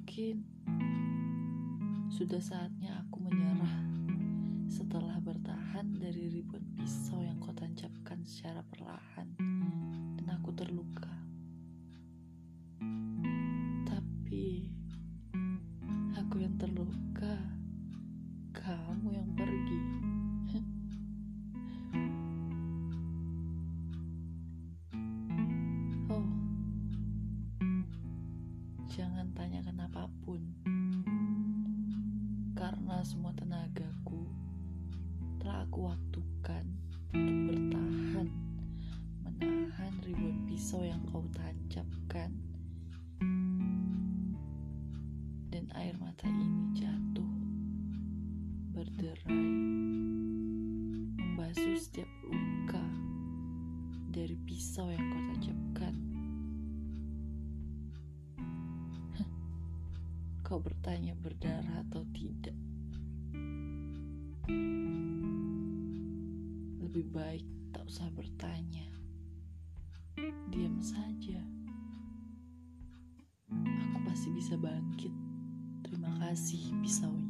Mungkin sudah saatnya aku menyerah setelah bertahan dari ribuan pisau yang kau tancapkan secara perlahan dan aku terluka. Jangan tanyakan apa pun. Karena semua tenagaku telah aku waktukan untuk bertahan menahan ribuan pisau yang kau tancapkan. Dan air mata ini jatuh berderai membasuh setiap luka dari pisau yang kau tancapkan kau bertanya berdarah atau tidak? Lebih baik tak usah bertanya. Diam saja. Aku pasti bisa bangkit. Terima kasih pisaunya